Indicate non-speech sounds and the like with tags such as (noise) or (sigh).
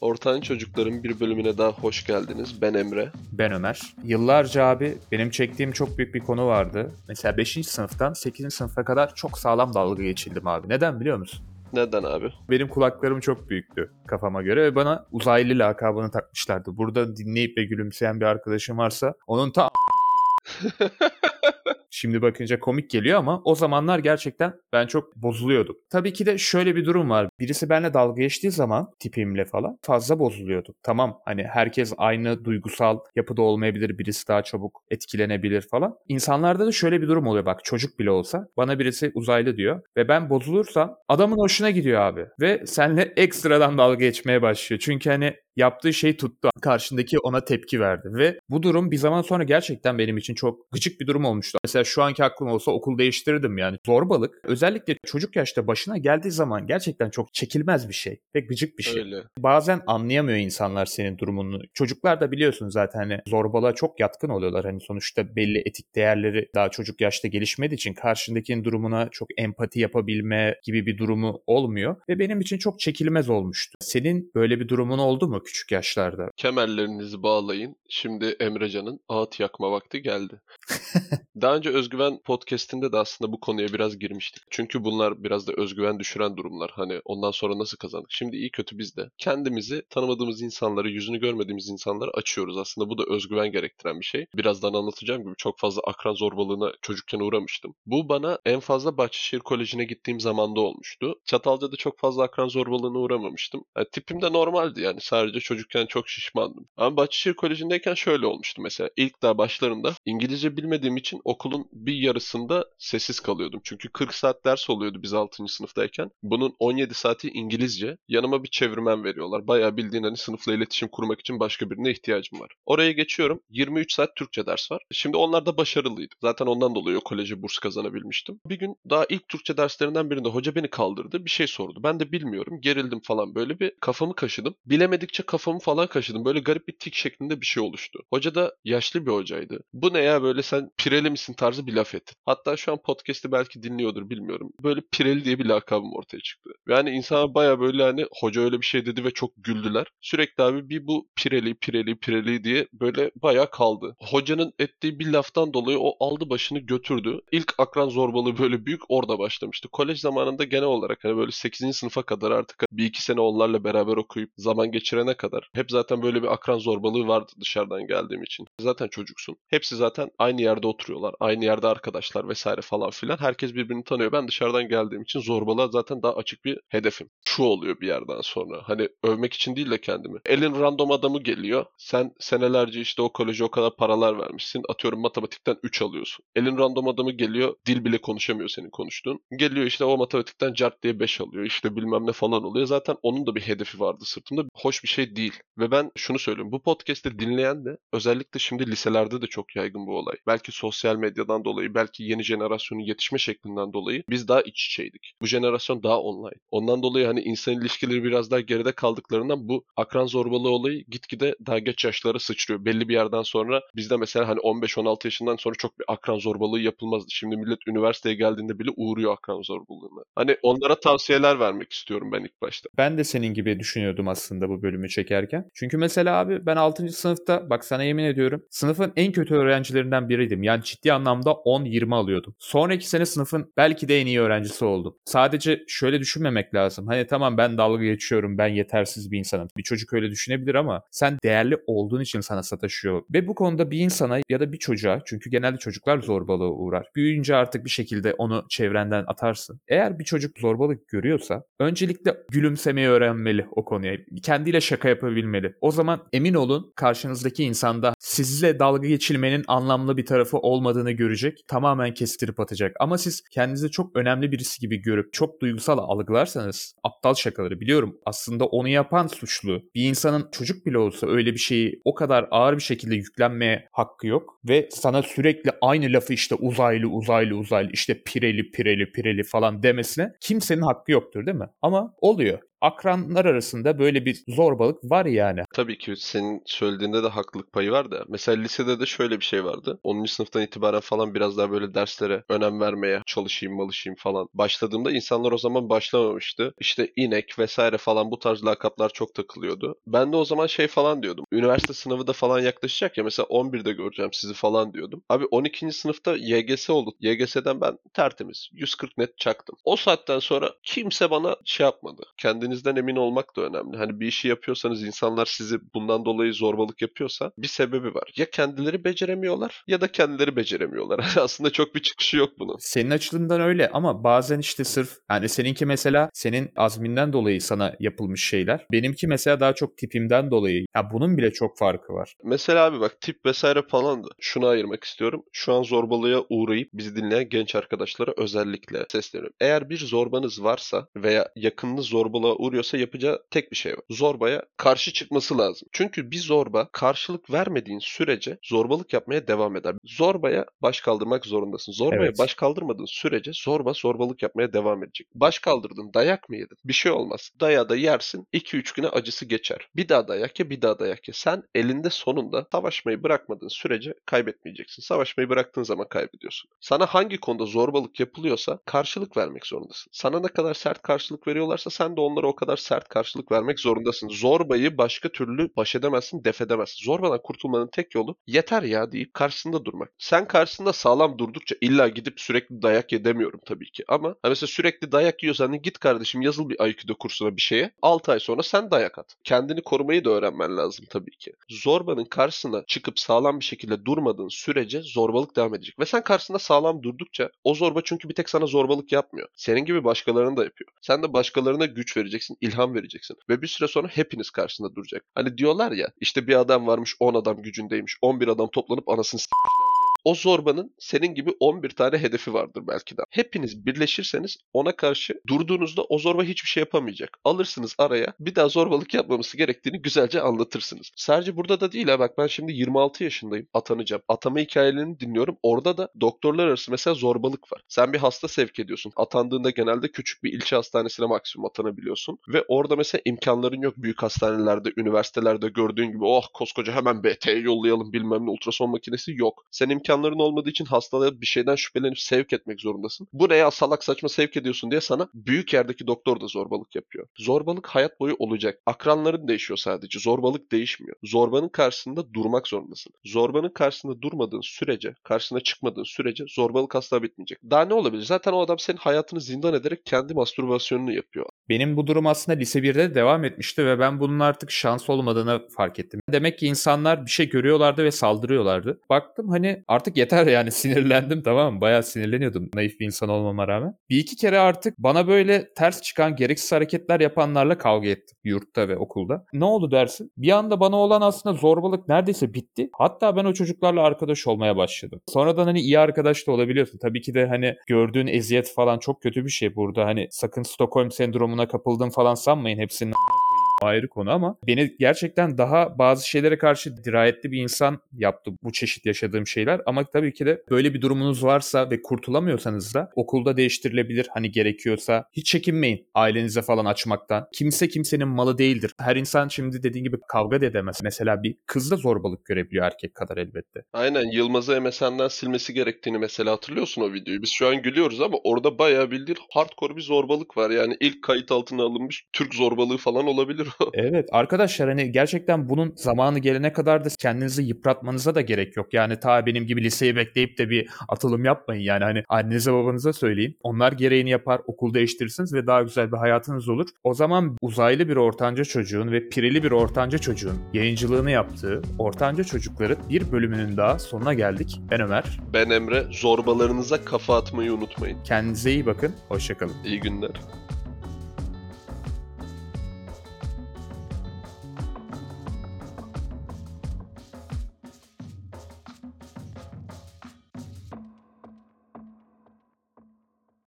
Ortağın Çocukların bir bölümüne daha hoş geldiniz. Ben Emre. Ben Ömer. Yıllarca abi benim çektiğim çok büyük bir konu vardı. Mesela 5. sınıftan 8. sınıfa kadar çok sağlam dalga geçildim abi. Neden biliyor musun? Neden abi? Benim kulaklarım çok büyüktü kafama göre ve bana uzaylı lakabını takmışlardı. Burada dinleyip ve gülümseyen bir arkadaşım varsa onun ta (laughs) Şimdi bakınca komik geliyor ama o zamanlar gerçekten ben çok bozuluyordum. Tabii ki de şöyle bir durum var. Birisi benimle dalga geçtiği zaman tipimle falan fazla bozuluyordum. Tamam hani herkes aynı duygusal yapıda olmayabilir. Birisi daha çabuk etkilenebilir falan. İnsanlarda da şöyle bir durum oluyor bak çocuk bile olsa bana birisi uzaylı diyor ve ben bozulursam adamın hoşuna gidiyor abi ve senle ekstradan dalga geçmeye başlıyor. Çünkü hani yaptığı şey tuttu. Karşındaki ona tepki verdi ve bu durum bir zaman sonra gerçekten benim için çok gıcık bir durum olmuştu. Mesela şu anki aklım olsa okul değiştirirdim yani. Zorbalık özellikle çocuk yaşta başına geldiği zaman gerçekten çok çekilmez bir şey ve gıcık bir şey. Öyle. Bazen anlayamıyor insanlar senin durumunu. Çocuklar da biliyorsun zaten hani zorbalığa çok yatkın oluyorlar. Hani sonuçta belli etik değerleri daha çocuk yaşta gelişmediği için karşındakinin durumuna çok empati yapabilme gibi bir durumu olmuyor ve benim için çok çekilmez olmuştu. Senin böyle bir durumun oldu mu küçük yaşlarda? Kemerlerinizi bağlayın. Şimdi Emrecan'ın ağıt yakma vakti geldi. (laughs) Daha önce Özgüven podcastinde de aslında bu konuya biraz girmiştik. Çünkü bunlar biraz da özgüven düşüren durumlar. Hani ondan sonra nasıl kazandık? Şimdi iyi kötü biz de kendimizi tanımadığımız insanları, yüzünü görmediğimiz insanları açıyoruz. Aslında bu da özgüven gerektiren bir şey. Birazdan anlatacağım gibi çok fazla akran zorbalığına çocukken uğramıştım. Bu bana en fazla Bahçeşehir Koleji'ne gittiğim zamanda olmuştu. Çatalca'da çok fazla akran zorbalığına uğramamıştım. Yani tipim de normaldi yani. Sadece çocukken çok şişmandım. Ama Bahçeşehir Koleji'ndeyken şöyle olmuştu mesela. İlk daha başlarında İngilizce bilmediğim için okulun bir yarısında sessiz kalıyordum. Çünkü 40 saat ders oluyordu biz 6. sınıftayken. Bunun 17 saati İngilizce. Yanıma bir çevirmen veriyorlar. Bayağı bildiğin hani sınıfla iletişim kurmak için başka birine ihtiyacım var. Oraya geçiyorum. 23 saat Türkçe ders var. Şimdi onlar da başarılıydı. Zaten ondan dolayı o koleje burs kazanabilmiştim. Bir gün daha ilk Türkçe derslerinden birinde hoca beni kaldırdı. Bir şey sordu. Ben de bilmiyorum. Gerildim falan. Böyle bir kafamı kaşıdım. Bilemedikçe kafamı falan kaşıdım. Böyle garip bir tik şeklinde bir şey oluştu. Hoca da yaşlı bir hocaydı. Bu ne ya böyle sen pireli misin tarzı bir laf etti. Hatta şu an podcast'i belki dinliyordur bilmiyorum. Böyle pireli diye bir lakabım ortaya çıktı. Yani insana baya böyle hani hoca öyle bir şey dedi ve çok güldüler. Sürekli abi bir bu pireli pireli pireli diye böyle baya kaldı. Hocanın ettiği bir laftan dolayı o aldı başını götürdü. İlk akran zorbalığı böyle büyük orada başlamıştı. Kolej zamanında genel olarak hani böyle 8. sınıfa kadar artık bir iki sene onlarla beraber okuyup zaman geçirene kadar hep zaten böyle bir akran zorbalığı vardı dışarıdan geldiğim için. Zaten çocuksun. Hepsi zaten aynı yerde oturuyorlar. Aynı yerde arkadaşlar vesaire falan filan. Herkes birbirini tanıyor. Ben dışarıdan geldiğim için zorbalığa zaten daha açık bir hedefim. Şu oluyor bir yerden sonra. Hani övmek için değil de kendimi. Elin random adamı geliyor. Sen senelerce işte o koleje o kadar paralar vermişsin. Atıyorum matematikten 3 alıyorsun. Elin random adamı geliyor. Dil bile konuşamıyor senin konuştuğun. Geliyor işte o matematikten cart diye 5 alıyor. İşte bilmem ne falan oluyor. Zaten onun da bir hedefi vardı sırtımda. Hoş bir şey değil. Ve ben şunu söylüyorum. Bu podcast'i dinleyen de özellikle şimdi liselerde de çok yaygın bu olay. Belki sosyal medyadan dolayı, belki yeni jenerasyonun yetişme şeklinden dolayı biz daha iç içeydik. Bu jenerasyon daha online. Ondan dolayı hani insan ilişkileri biraz daha geride kaldıklarından bu akran zorbalığı olayı gitgide daha geç yaşlara sıçrıyor. Belli bir yerden sonra bizde mesela hani 15-16 yaşından sonra çok bir akran zorbalığı yapılmazdı. Şimdi millet üniversiteye geldiğinde bile uğruyor akran zorbalığına. Hani onlara tavsiyeler vermek istiyorum ben ilk başta. Ben de senin gibi düşünüyordum aslında bu bölümü çekerken. Çünkü mesela abi ben 6. sınıfta bak sana yemin ediyorum sınıfın en kötü öğrencilerinden biriydim. Yani ciddi anlamda 10-20 alıyordum. Sonraki sene sınıfın belki de en iyi öğrencisi oldum. Sadece şöyle düşünmemek lazım. Hani tamam ben dalga geçiyorum, ben yetersiz bir insanım. Bir çocuk öyle düşünebilir ama sen değerli olduğun için sana sataşıyor. Ve bu konuda bir insana ya da bir çocuğa çünkü genelde çocuklar zorbalığa uğrar. Büyüyünce artık bir şekilde onu çevrenden atarsın. Eğer bir çocuk zorbalık görüyorsa öncelikle gülümsemeyi öğrenmeli o konuya. Kendiyle şaka yapabilmeli. O zaman emin olun karşınızdaki insanda sizle dalga geçilmenin anlamlı bir tarafı olmadığını görecek. Tamamen kestirip atacak. Ama siz kendinizi çok önemli birisi gibi görüp çok duygusal algılarsanız aptal şakaları biliyorum. Aslında onu yapan suçlu. Bir insanın çocuk bile olsa öyle bir şeyi o kadar ağır bir şekilde yüklenmeye hakkı yok. Ve sana sürekli aynı lafı işte uzaylı uzaylı uzaylı işte pireli pireli pireli falan demesine kimsenin hakkı yoktur değil mi? Ama oluyor. Akranlar arasında böyle bir zorbalık var yani. Tabii ki senin söylediğinde de haklılık payı var da. Mesela lisede de şöyle bir şey vardı. 10. sınıftan itibaren falan biraz daha böyle derslere önem vermeye çalışayım, malışayım falan. Başladığımda insanlar o zaman başlamamıştı. İşte inek vesaire falan bu tarz lakaplar çok takılıyordu. Ben de o zaman şey falan diyordum. Üniversite sınavı da falan yaklaşacak ya mesela 11'de göreceğim sizi falan diyordum. Abi 12. sınıfta YGS oldu. YGS'den ben tertemiz 140 net çaktım. O saatten sonra kimse bana şey yapmadı. Kendinizden emin olmak da önemli. Hani bir işi yapıyorsanız insanlar sizi bundan dolayı zorbalık yapıyorsa bir sebebi var. Ya kendileri beceremiyorlar ya da kendileri beceremiyorlar. (laughs) Aslında çok bir çıkışı yok bunun. Senin açılımdan öyle ama bazen işte sırf yani seninki mesela senin azminden dolayı sana yapılmış şeyler. Benimki mesela daha çok tipimden dolayı. Ya bunun bile çok farkı var. Mesela abi bak tip vesaire falan da şunu ayırmak istiyorum. Şu an zorbalığa uğrayıp bizi dinleyen genç arkadaşlara özellikle sesleniyorum. Eğer bir zorbanız varsa veya yakınınız zorbalığa uğruyorsa yapacağı tek bir şey var. Zorbaya karşı çıkması lazım. Çünkü bir zorba karşılık vermediğin sürece zorbalık yapmaya devam eder. Zorbaya baş kaldırmak zorundasın. Zorbaya Evet. baş kaldırmadığın sürece zorba zorbalık yapmaya devam edecek. Baş kaldırdın, dayak mı yedin? Bir şey olmaz. Dayağı da yersin, 2-3 güne acısı geçer. Bir daha dayak ye, bir daha dayak ye. Sen elinde sonunda savaşmayı bırakmadığın sürece kaybetmeyeceksin. Savaşmayı bıraktığın zaman kaybediyorsun. Sana hangi konuda zorbalık yapılıyorsa karşılık vermek zorundasın. Sana ne kadar sert karşılık veriyorlarsa sen de onlara o kadar sert karşılık vermek zorundasın. Zorbayı başka türlü baş edemezsin, def edemezsin. Zorbadan kurtulmanın tek yolu yeter ya deyip karşısında durmak. Sen karşısında sağlam durdukça illa gidip sürekli dayak ye demiyorum tabii ki. Ama mesela sürekli dayak yiyorsan git kardeşim yazıl bir Aikido kursuna bir şeye. 6 ay sonra sen dayak at. Kendini korumayı da öğrenmen lazım tabii ki. Zorbanın karşısına çıkıp sağlam bir şekilde durmadığın sürece zorbalık devam edecek. Ve sen karşısında sağlam durdukça o zorba çünkü bir tek sana zorbalık yapmıyor. Senin gibi başkalarını da yapıyor. Sen de başkalarına güç vereceksin, ilham vereceksin. Ve bir süre sonra hepiniz karşısında duracak. Hani diyorlar ya işte bir adam varmış 10 adam gücündeymiş. 11 adam toplanıp anasını diye. O zorbanın senin gibi 11 tane hedefi vardır belki de. Hepiniz birleşirseniz ona karşı durduğunuzda o zorba hiçbir şey yapamayacak. Alırsınız araya bir daha zorbalık yapmaması gerektiğini güzelce anlatırsınız. Sadece burada da değil ha bak ben şimdi 26 yaşındayım atanacağım. Atama hikayelerini dinliyorum. Orada da doktorlar arası mesela zorbalık var. Sen bir hasta sevk ediyorsun. Atandığında genelde küçük bir ilçe hastanesine maksimum atanabiliyorsun. Ve orada mesela imkanların yok büyük hastanelerde, üniversitelerde gördüğün gibi oh koskoca hemen BT'ye yollayalım bilmem ne ultrason makinesi yok. Sen imkanların olmadığı için hastalığa bir şeyden şüphelenip sevk etmek zorundasın. Bu ne ya salak saçma sevk ediyorsun diye sana büyük yerdeki doktor da zorbalık yapıyor. Zorbalık hayat boyu olacak. Akranların değişiyor sadece. Zorbalık değişmiyor. Zorbanın karşısında durmak zorundasın. Zorbanın karşısında durmadığın sürece, karşısına çıkmadığın sürece zorbalık asla bitmeyecek. Daha ne olabilir? Zaten o adam senin hayatını zindan ederek kendi mastürbasyonunu yapıyor. Benim bu durum aslında lise 1'de de devam etmişti ve ben bunun artık şans olmadığını fark ettim. Demek ki insanlar bir şey görüyorlardı ve saldırıyorlardı. Baktım hani artık yeter yani (laughs) sinirlendim tamam mı? Bayağı sinirleniyordum naif bir insan olmama rağmen. Bir iki kere artık bana böyle ters çıkan gereksiz hareketler yapanlarla kavga ettim yurtta ve okulda. Ne oldu dersin? Bir anda bana olan aslında zorbalık neredeyse bitti. Hatta ben o çocuklarla arkadaş olmaya başladım. Sonradan hani iyi arkadaş da olabiliyorsun. Tabii ki de hani gördüğün eziyet falan çok kötü bir şey burada. Hani sakın Stockholm sendromuna kapıldım falan sanmayın. Hepsinin ayrı konu ama beni gerçekten daha bazı şeylere karşı dirayetli bir insan yaptı bu çeşit yaşadığım şeyler. Ama tabii ki de böyle bir durumunuz varsa ve kurtulamıyorsanız da okulda değiştirilebilir hani gerekiyorsa. Hiç çekinmeyin ailenize falan açmaktan. Kimse kimsenin malı değildir. Her insan şimdi dediğin gibi kavga da edemez. Mesela bir kız da zorbalık görebiliyor erkek kadar elbette. Aynen Yılmaz'ı MSN'den silmesi gerektiğini mesela hatırlıyorsun o videoyu. Biz şu an gülüyoruz ama orada bayağı bildiğin hardcore bir zorbalık var. Yani ilk kayıt altına alınmış Türk zorbalığı falan olabilir. Evet arkadaşlar hani gerçekten bunun zamanı gelene kadar da kendinizi yıpratmanıza da gerek yok. Yani ta benim gibi liseyi bekleyip de bir atılım yapmayın. Yani hani annenize babanıza söyleyin. Onlar gereğini yapar, okul değiştirirsiniz ve daha güzel bir hayatınız olur. O zaman uzaylı bir ortanca çocuğun ve pireli bir ortanca çocuğun yayıncılığını yaptığı ortanca çocukların bir bölümünün daha sonuna geldik. Ben Ömer. Ben Emre. Zorbalarınıza kafa atmayı unutmayın. Kendinize iyi bakın. Hoşçakalın. İyi günler.